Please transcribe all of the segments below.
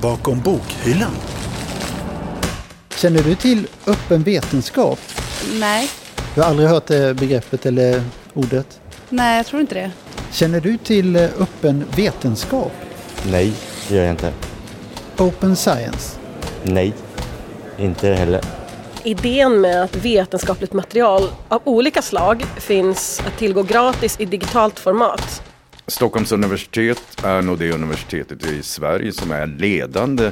bakom bokhyllan. Känner du till öppen vetenskap? Nej. Du har aldrig hört det begreppet eller ordet? Nej, jag tror inte det. Känner du till eh, öppen vetenskap? Nej, det gör jag inte. Open science? Nej, inte heller. Idén med att vetenskapligt material av olika slag finns att tillgå gratis i digitalt format. Stockholms universitet är nog det universitetet i Sverige som är ledande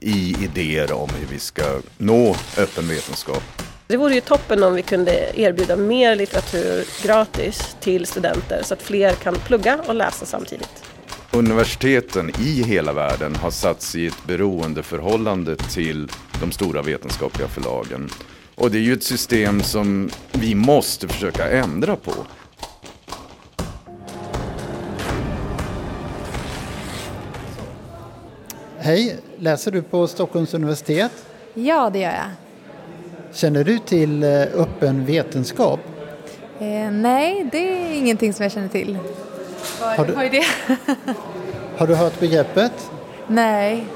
i idéer om hur vi ska nå öppen vetenskap. Det vore ju toppen om vi kunde erbjuda mer litteratur gratis till studenter så att fler kan plugga och läsa samtidigt. Universiteten i hela världen har satts i ett beroendeförhållande till de stora vetenskapliga förlagen. Och det är ju ett system som vi måste försöka ändra på. Hej, läser du på Stockholms universitet? Ja, det gör jag. Känner du till eh, öppen vetenskap? Eh, nej, det är ingenting som jag känner till. Har du- vad är det? Har du hört begreppet? nej,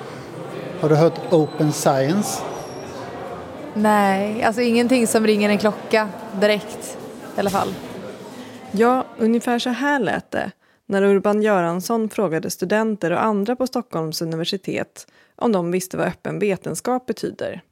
Har du hört open science? nej, alltså ingenting som ringer en klocka direkt i alla fall. Ja, ungefär så här lät det när Urban Göransson frågade studenter och andra på Stockholms universitet om de visste vad öppen vetenskap betyder.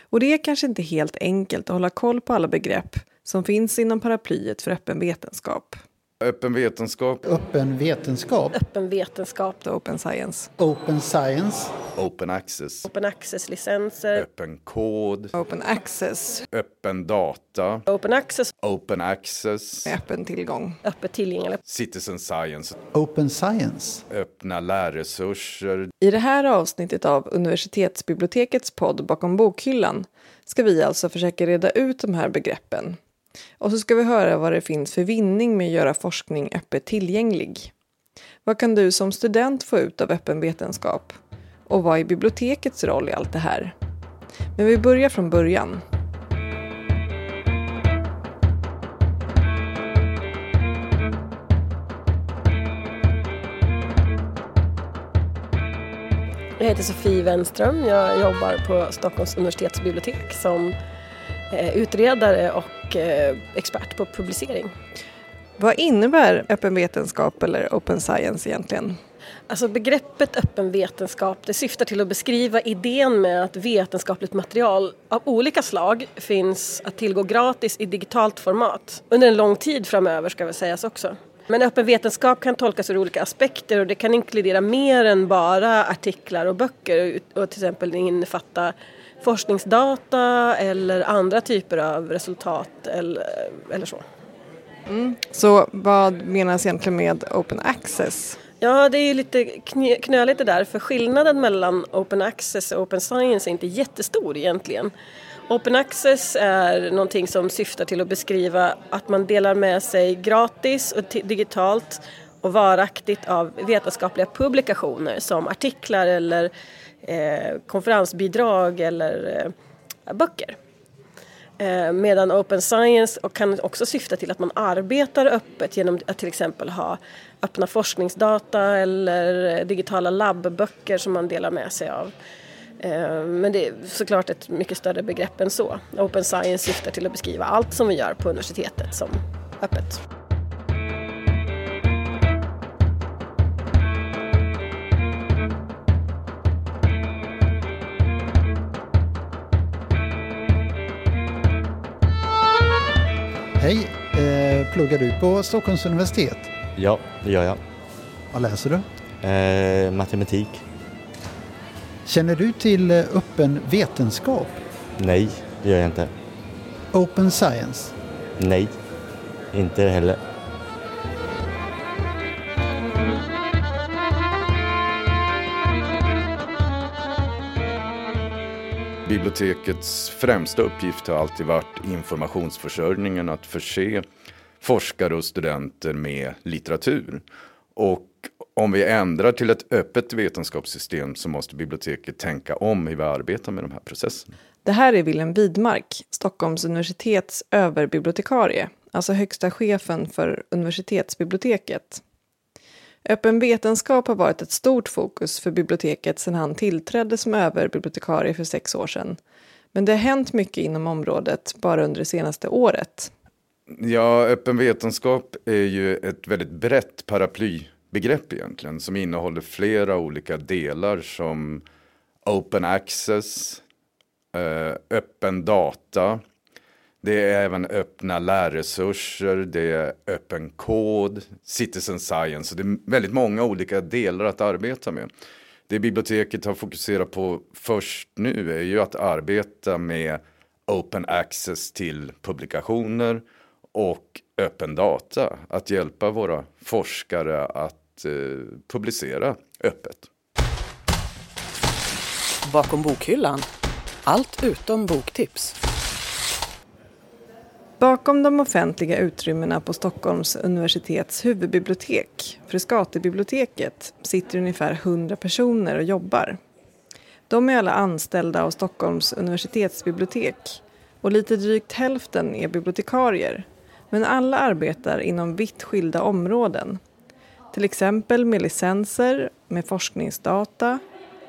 Och det är kanske inte helt enkelt att hålla koll på alla begrepp som finns inom paraplyet för öppen vetenskap. Öppen vetenskap, Öppen vetenskap? Öppen vetenskap, och Open science. Open science? open access, open access-licenser, öppen kod, Open access öppen data, open access, open access, öppen tillgång. öppet tillgängligt. citizen science, Open science? öppna lärresurser. I det här avsnittet av universitetsbibliotekets podd Bakom bokhyllan ska vi alltså försöka reda ut de här begreppen. Och så ska vi höra vad det finns för vinning med att göra forskning öppet tillgänglig. Vad kan du som student få ut av öppen vetenskap? Och vad är bibliotekets roll i allt det här? Men vi börjar från början. Jag heter Sofie Wenström. Jag jobbar på Stockholms universitetsbibliotek som utredare och eh, expert på publicering. Vad innebär öppen vetenskap eller open science egentligen? Alltså begreppet öppen vetenskap det syftar till att beskriva idén med att vetenskapligt material av olika slag finns att tillgå gratis i digitalt format. Under en lång tid framöver ska väl sägas också. Men öppen vetenskap kan tolkas ur olika aspekter och det kan inkludera mer än bara artiklar och böcker och till exempel innefatta forskningsdata eller andra typer av resultat eller, eller så. Så vad menas egentligen med open access? Ja, det är ju lite knöligt det där för skillnaden mellan open access och open science är inte jättestor egentligen. Open access är någonting som syftar till att beskriva att man delar med sig gratis och digitalt och varaktigt av vetenskapliga publikationer som artiklar eller eh, konferensbidrag eller eh, böcker. Eh, Medan Open Science och kan också syfta till att man arbetar öppet genom att till exempel ha öppna forskningsdata eller digitala labbböcker som man delar med sig av. Eh, men det är såklart ett mycket större begrepp än så. Open Science syftar till att beskriva allt som vi gör på universitetet som öppet. Hej, eh, pluggar du på Stockholms universitet? Ja, det gör jag. Vad läser du? Eh, matematik? Känner du till eh, öppen vetenskap? Nej, det gör jag inte. Open science? Nej, inte heller. Bibliotekets främsta uppgift har alltid varit informationsförsörjningen, att förse forskare och studenter med litteratur. Och om vi ändrar till ett öppet vetenskapssystem så måste biblioteket tänka om hur vi arbetar med de här processerna. Det här är Wilhelm Widmark, Stockholms universitets överbibliotekarie, alltså högsta chefen för universitetsbiblioteket. Öppen vetenskap har varit ett stort fokus för biblioteket sedan han tillträdde som överbibliotekarie för sex år sedan. Men det har hänt mycket inom området bara under det senaste året. Ja, öppen vetenskap är ju ett väldigt brett paraplybegrepp egentligen som innehåller flera olika delar som open access, eh, öppen data, det är även öppna lärresurser, det är öppen kod, citizen science. Så det är väldigt många olika delar att arbeta med. Det biblioteket har fokuserat på först nu är ju att arbeta med open access till publikationer och öppen data. Att hjälpa våra forskare att eh, publicera öppet. Bakom bokhyllan. Allt utom boktips. Bakom de offentliga utrymmena på Stockholms universitets huvudbibliotek, Frescatibiblioteket, sitter ungefär 100 personer och jobbar. De är alla anställda av Stockholms universitetsbibliotek och lite drygt hälften är bibliotekarier. Men alla arbetar inom vitt skilda områden. Till exempel med licenser, med forskningsdata,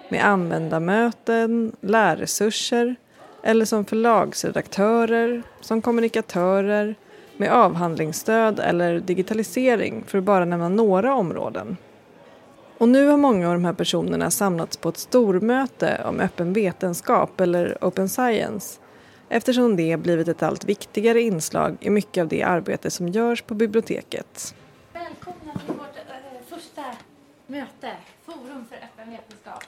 med användarmöten, lärresurser eller som förlagsredaktörer, som kommunikatörer, med avhandlingsstöd eller digitalisering för att bara nämna några områden. Och nu har många av de här personerna samlats på ett stormöte om öppen vetenskap eller open science eftersom det blivit ett allt viktigare inslag i mycket av det arbete som görs på biblioteket. Välkomna till vårt eh, första möte, Forum för öppen vetenskap.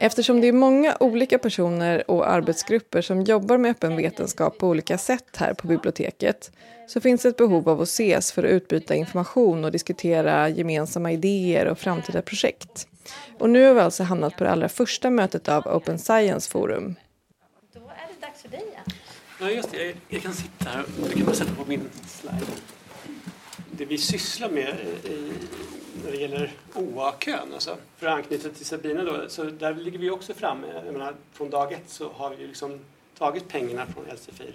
Eftersom det är många olika personer och arbetsgrupper som jobbar med öppen vetenskap på olika sätt här på biblioteket så finns det ett behov av att ses för att utbyta information och diskutera gemensamma idéer och framtida projekt. Och nu har vi alltså hamnat på det allra första mötet av Open Science Forum. Då är det dags för dig igen. Ja, just det. Jag, jag kan sitta här. Du kan bara sätta på min slide. Det vi sysslar med i, när det gäller OA-kön, alltså, för att anknyta till Sabina då, så där ligger vi också framme. Jag menar, från dag ett så har vi liksom tagit pengarna från Elsevier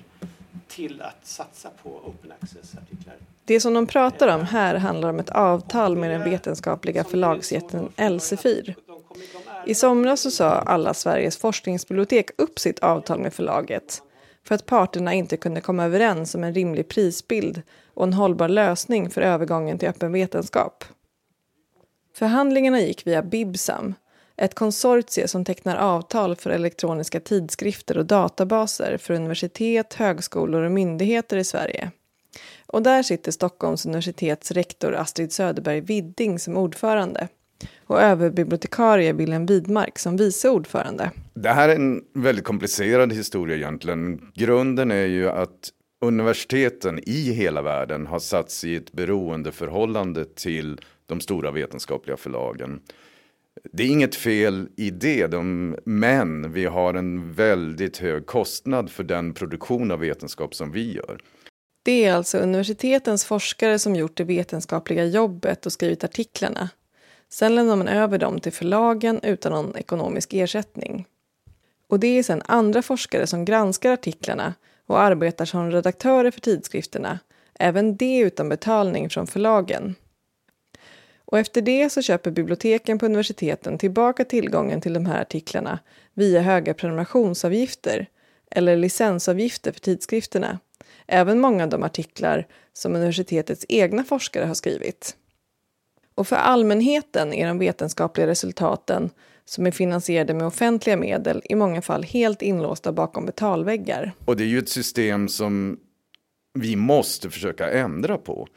till att satsa på open access-artiklar. Det som de pratar om här handlar om ett avtal med den vetenskapliga förlagsjätten Elsevier. I somras så sa alla Sveriges forskningsbibliotek upp sitt avtal med förlaget för att parterna inte kunde komma överens om en rimlig prisbild och en hållbar lösning för övergången till öppen vetenskap. Förhandlingarna gick via Bibsam, ett konsortie som tecknar avtal för elektroniska tidskrifter och databaser för universitet, högskolor och myndigheter i Sverige. Och där sitter Stockholms universitets rektor Astrid Söderberg Widding som ordförande och överbibliotekarie Wilhelm Widmark som vice ordförande. Det här är en väldigt komplicerad historia egentligen. Grunden är ju att universiteten i hela världen har satts i ett beroendeförhållande till de stora vetenskapliga förlagen. Det är inget fel i det, de, men vi har en väldigt hög kostnad för den produktion av vetenskap som vi gör. Det är alltså universitetens forskare som gjort det vetenskapliga jobbet och skrivit artiklarna. Sen lämnar man över dem till förlagen utan någon ekonomisk ersättning. Och det är sen andra forskare som granskar artiklarna och arbetar som redaktörer för tidskrifterna, även det utan betalning från förlagen. Och efter det så köper biblioteken på universiteten tillbaka tillgången till de här artiklarna via höga prenumerationsavgifter eller licensavgifter för tidskrifterna. Även många av de artiklar som universitetets egna forskare har skrivit. Och för allmänheten är de vetenskapliga resultaten som är finansierade med offentliga medel i många fall helt inlåsta bakom betalväggar. Och det är ju ett system som vi måste försöka ändra på.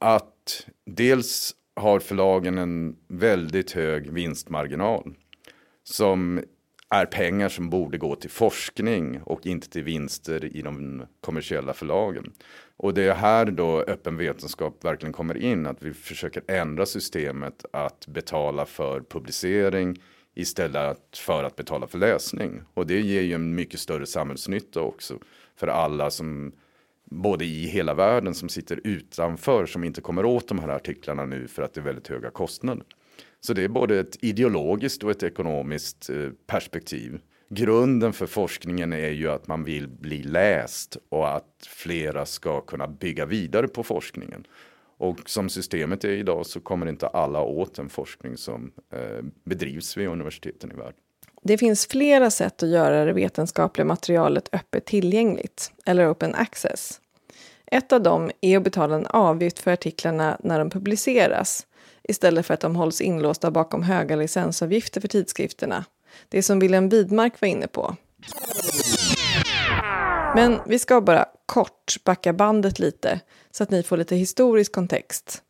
Att dels har förlagen en väldigt hög vinstmarginal som är pengar som borde gå till forskning och inte till vinster i de kommersiella förlagen. Och det är här då öppen vetenskap verkligen kommer in, att vi försöker ändra systemet att betala för publicering istället för att betala för läsning. Och det ger ju en mycket större samhällsnytta också för alla som både i hela världen som sitter utanför som inte kommer åt de här artiklarna nu för att det är väldigt höga kostnader. Så det är både ett ideologiskt och ett ekonomiskt eh, perspektiv. Grunden för forskningen är ju att man vill bli läst och att flera ska kunna bygga vidare på forskningen. Och som systemet är idag så kommer inte alla åt den forskning som eh, bedrivs vid universiteten i världen. Det finns flera sätt att göra det vetenskapliga materialet öppet tillgängligt, eller open access. Ett av dem är att betala en avgift för artiklarna när de publiceras, istället för att de hålls inlåsta bakom höga licensavgifter för tidskrifterna. Det som William Widmark var inne på. Men vi ska bara kort backa bandet lite så att ni får lite historisk kontext.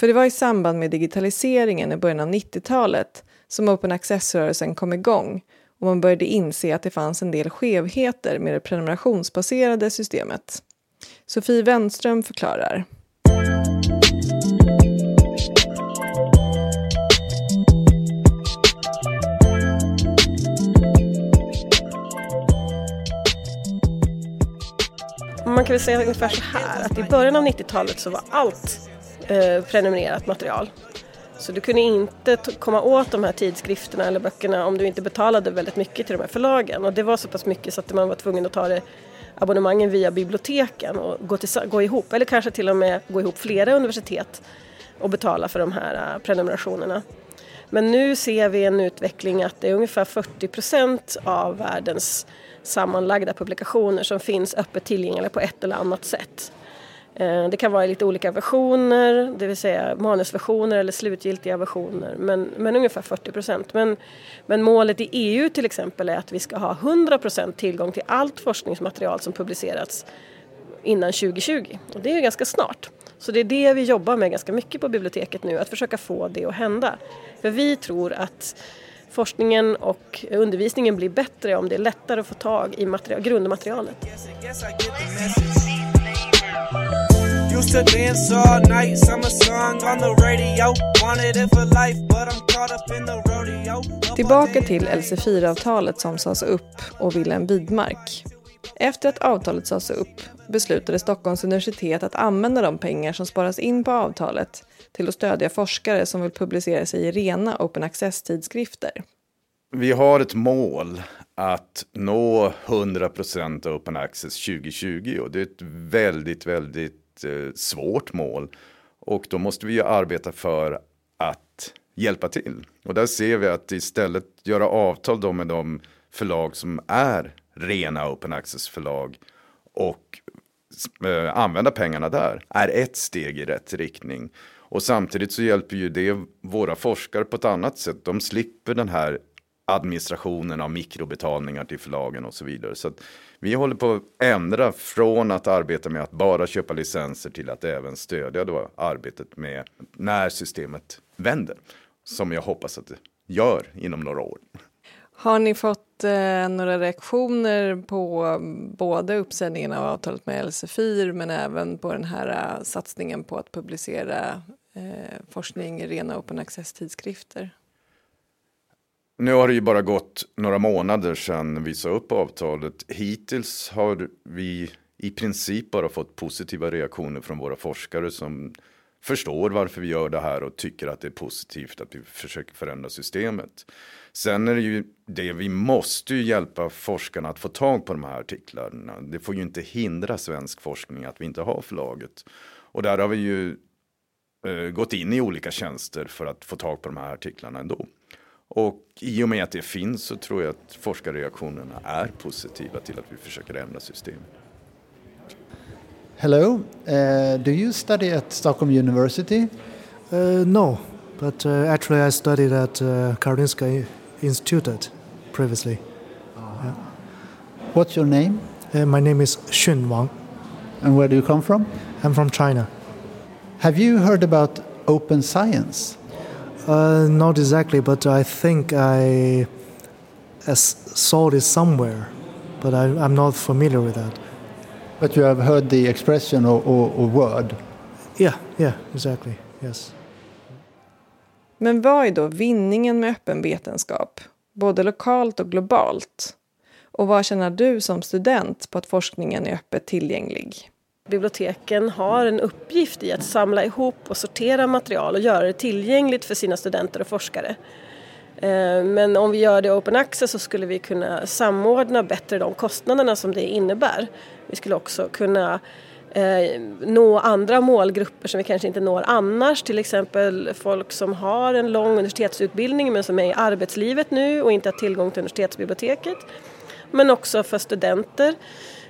För det var i samband med digitaliseringen i början av 90-talet som open access-rörelsen kom igång och man började inse att det fanns en del skevheter med det prenumerationsbaserade systemet. Sofie Wenström förklarar. Man kan väl säga ungefär så här att i början av 90-talet så var allt eh, prenumererat material. Så du kunde inte komma åt de här tidskrifterna eller böckerna om du inte betalade väldigt mycket till de här förlagen. Och det var så pass mycket så att man var tvungen att ta det abonnemangen via biblioteken och gå, till, gå ihop, eller kanske till och med gå ihop flera universitet och betala för de här eh, prenumerationerna. Men nu ser vi en utveckling att det är ungefär 40 procent av världens sammanlagda publikationer som finns öppet tillgängliga på ett eller annat sätt. Eh, det kan vara i lite olika versioner, det vill säga manusversioner eller slutgiltiga versioner, men, men ungefär 40 procent. Men, men målet i EU till exempel är att vi ska ha 100 procent tillgång till allt forskningsmaterial som publicerats innan 2020. Och det är ju ganska snart. Så det är det vi jobbar med ganska mycket på biblioteket nu, att försöka få det att hända. För vi tror att forskningen och undervisningen blir bättre om det är lättare att få tag i material, grundmaterialet. Tillbaka till LC4-avtalet som sades upp och Wilhelm Widmark. Efter att avtalet sades upp beslutade Stockholms universitet att använda de pengar som sparas in på avtalet till att stödja forskare som vill publicera sig i rena open access-tidskrifter. Vi har ett mål att nå 100% open access 2020 och det är ett väldigt, väldigt Eh, svårt mål. Och då måste vi ju arbeta för att hjälpa till. Och där ser vi att istället göra avtal då med de förlag som är rena open access förlag och eh, använda pengarna där är ett steg i rätt riktning. Och samtidigt så hjälper ju det våra forskare på ett annat sätt. De slipper den här administrationen av mikrobetalningar till förlagen och så vidare. Så vi håller på att ändra från att arbeta med att bara köpa licenser till att även stödja då arbetet med när systemet vänder. Som jag hoppas att det gör inom några år. Har ni fått eh, några reaktioner på både uppsägningen av avtalet med LC4 men även på den här eh, satsningen på att publicera eh, forskning i rena open access-tidskrifter? Nu har det ju bara gått några månader sedan vi sa upp avtalet. Hittills har vi i princip bara fått positiva reaktioner från våra forskare som förstår varför vi gör det här och tycker att det är positivt att vi försöker förändra systemet. Sen är det ju det vi måste ju hjälpa forskarna att få tag på de här artiklarna. Det får ju inte hindra svensk forskning att vi inte har förlaget. Och där har vi ju eh, gått in i olika tjänster för att få tag på de här artiklarna ändå. Och i och med att det finns så tror jag att forskarreaktionerna är positiva till att vi försöker ändra systemet. Hello, uh, do you study at Stockholm University? Uh, no, but uh, actually I studied at uh, Karolinska Institutet previously. Yeah. What's your name? Uh, my name is Xun Wang. And where do you come from? I'm from China. Have you heard about open science? Uh, not exactly, but I think I saw this somewhere, but I, am not familiar with that. But you have heard the expression or, or, or word? Yeah, yeah, exactly, yes. Men vad är då vinningen med öppen vetenskap, både lokalt och globalt? Och vad känner du som student på att forskningen är öppet tillgänglig? Biblioteken har en uppgift i att samla ihop och sortera material och göra det tillgängligt för sina studenter och forskare. Eh, men om vi gör det open access så skulle vi kunna samordna bättre de kostnaderna som det innebär. Vi skulle också kunna eh, nå andra målgrupper som vi kanske inte når annars. Till exempel folk som har en lång universitetsutbildning men som är i arbetslivet nu och inte har tillgång till universitetsbiblioteket. Men också för studenter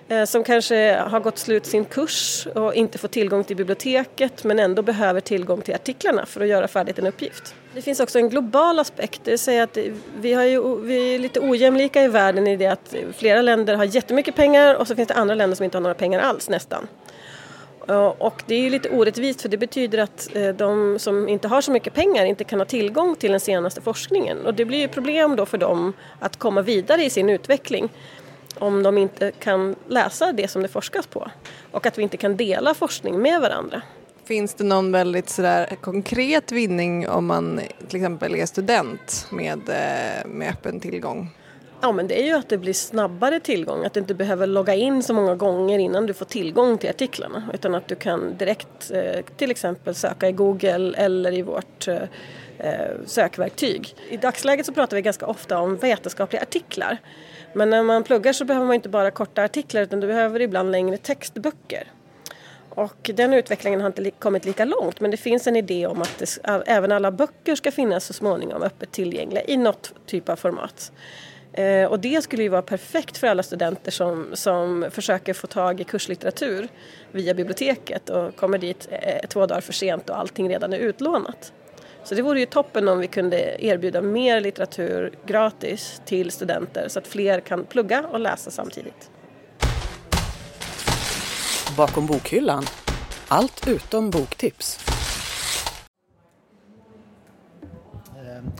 eh, som kanske har gått slut sin kurs och inte får tillgång till biblioteket men ändå behöver tillgång till artiklarna för att göra färdigt en uppgift. Det finns också en global aspekt, det säger att vi, har ju, vi är lite ojämlika i världen i det att flera länder har jättemycket pengar och så finns det andra länder som inte har några pengar alls nästan. Eh, och det är ju lite orättvist för det betyder att eh, de som inte har så mycket pengar inte kan ha tillgång till den senaste forskningen och det blir ju problem då för dem att komma vidare i sin utveckling om de inte kan läsa det som det forskas på och att vi inte kan dela forskning med varandra. Finns det någon väldigt sådär konkret vinning om man till exempel är student med, eh, med öppen tillgång? Ja men det är ju att det blir snabbare tillgång, att du inte behöver logga in så många gånger innan du får tillgång till artiklarna utan att du kan direkt eh, till exempel söka i Google eller i vårt eh, sökverktyg. I dagsläget så pratar vi ganska ofta om vetenskapliga artiklar men när man pluggar så behöver man inte bara korta artiklar utan du behöver ibland längre textböcker. Och den utvecklingen har inte kommit lika långt men det finns en idé om att det, även alla böcker ska finnas så småningom öppet tillgängliga i något typ av format. Eh, och det skulle ju vara perfekt för alla studenter som, som försöker få tag i kurslitteratur via biblioteket och kommer dit eh, två dagar för sent och allting redan är utlånat. Så det vore ju toppen om vi kunde erbjuda mer litteratur gratis till studenter så att fler kan plugga och läsa samtidigt. Bakom bokhyllan. Allt utom boktips.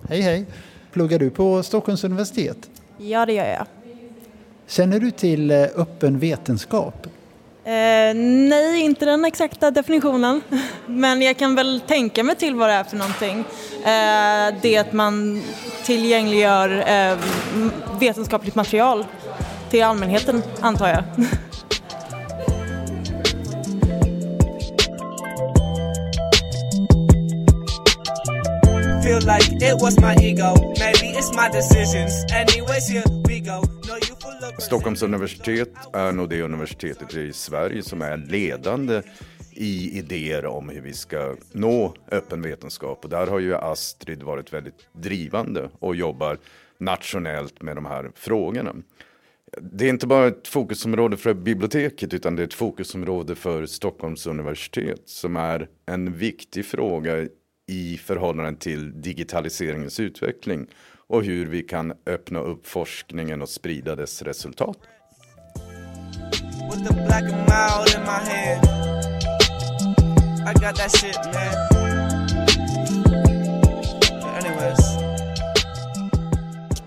Hej hej! Pluggar du på Stockholms universitet? Ja, det gör jag. Känner du till eh, öppen vetenskap? Eh, nej, inte den exakta definitionen. Men jag kan väl tänka mig till vad det är för någonting. Eh, det att man tillgängliggör eh, vetenskapligt material till allmänheten, antar jag. like it was my ego. Maybe it's my decisions. Anyways, here we go. Stockholms universitet är nog det universitetet i Sverige som är ledande i idéer om hur vi ska nå öppen vetenskap. Och där har ju Astrid varit väldigt drivande och jobbar nationellt med de här frågorna. Det är inte bara ett fokusområde för biblioteket utan det är ett fokusområde för Stockholms universitet som är en viktig fråga i förhållande till digitaliseringens utveckling och hur vi kan öppna upp forskningen och sprida dess resultat. Anyways.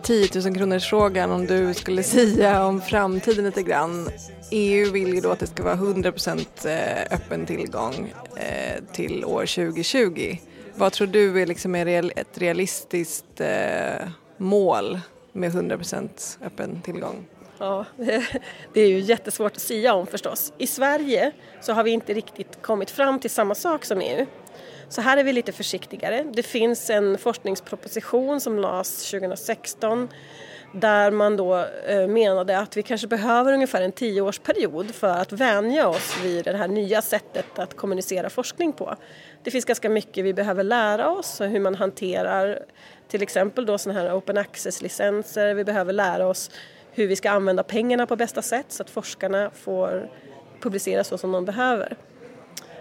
10 000 kronors frågan om du skulle säga om framtiden lite grann. EU vill ju då att det ska vara 100% eh, öppen tillgång eh, till år 2020. Vad tror du är liksom ett realistiskt eh, mål med 100% öppen tillgång? Ja, det är ju jättesvårt att säga om förstås. I Sverige så har vi inte riktigt kommit fram till samma sak som EU. Så här är vi lite försiktigare. Det finns en forskningsproposition som lades 2016 där man då eh, menade att vi kanske behöver ungefär en tioårsperiod för att vänja oss vid det här nya sättet att kommunicera forskning på. Det finns ganska mycket vi behöver lära oss, hur man hanterar till exempel då sådana här open access-licenser. Vi behöver lära oss hur vi ska använda pengarna på bästa sätt så att forskarna får publicera så som de behöver.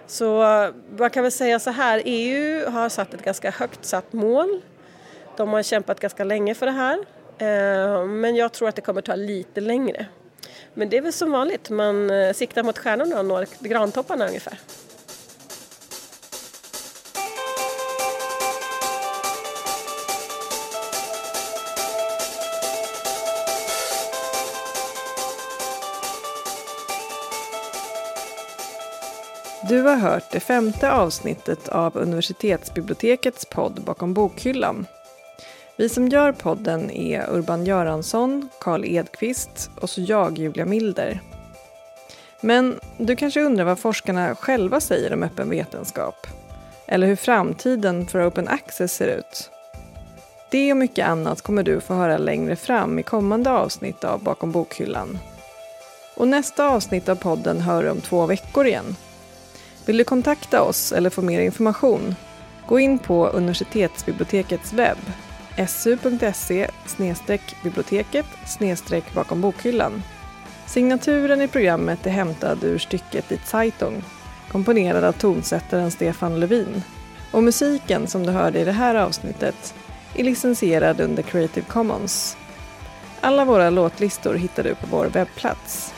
Så eh, man kan väl säga så här, EU har satt ett ganska högt satt mål. De har kämpat ganska länge för det här. Eh, men jag tror att det kommer ta lite längre. Men det är väl som vanligt, man eh, siktar mot stjärnorna och når grantopparna ungefär. Du har hört det femte avsnittet av universitetsbibliotekets podd Bakom bokhyllan. Vi som gör podden är Urban Göransson, Karl Edqvist och så jag, Julia Milder. Men du kanske undrar vad forskarna själva säger om öppen vetenskap? Eller hur framtiden för open access ser ut? Det och mycket annat kommer du få höra längre fram i kommande avsnitt av Bakom bokhyllan. Och nästa avsnitt av podden hör du om två veckor igen. Vill du kontakta oss eller få mer information? Gå in på universitetsbibliotekets webb su.se biblioteket bakom bokhyllan. Signaturen i programmet är hämtad ur stycket i Zeitung, komponerad av tonsättaren Stefan Levin. Och musiken som du hörde i det här avsnittet är licensierad under Creative Commons. Alla våra låtlistor hittar du på vår webbplats